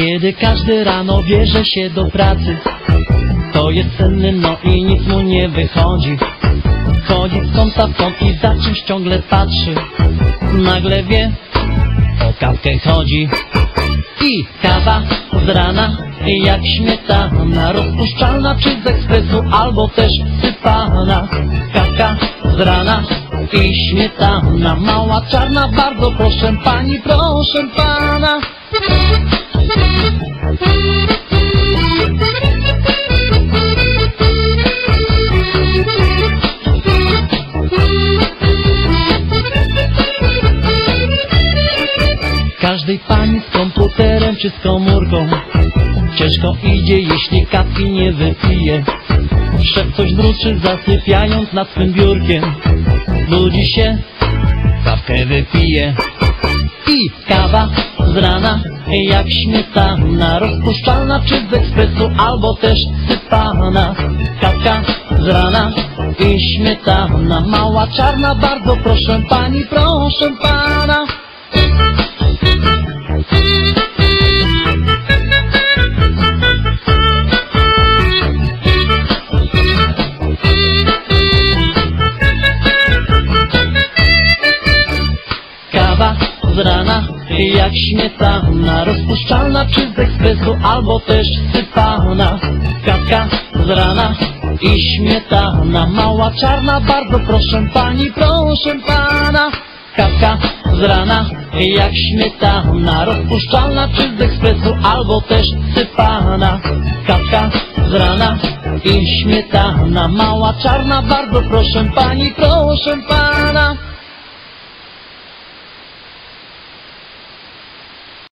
Kiedy każdy rano bierze się do pracy To jest senny, no i nic mu nie wychodzi. Chodzi z kąta w kąt i za czymś ciągle patrzy. Nagle wie, o kawkę chodzi. I kawa z rana, jak śmietana Rozpuszczalna czy z ekspresu, albo też sypana. Kawka z rana i śmietana Mała czarna, bardzo proszę pani, proszę pana Każdej pani z komputerem czy z komórką Ciężko idzie, jeśli kawki nie wypije. Szef coś mruczy, zasypiając nad swym biurkiem. Budzi się, kawkę wypije. I kawa z rana, jak śmietana Rozpuszczalna czy z ekspresu, albo też sypana. Kawka z rana i śmietana Mała czarna, bardzo proszę pani, proszę pana. Kawa z rana, jak śmietana Rozpuszczalna czy z ekspresu, albo też sypana. Kawka z rana i śmietana Mała czarna, bardzo proszę pani, proszę pana. Kawka z rana, jak śmietana Rozpuszczalna czy z ekspresu, albo też sypana. Kawka z rana i śmietana Mała czarna, bardzo proszę pani, proszę pana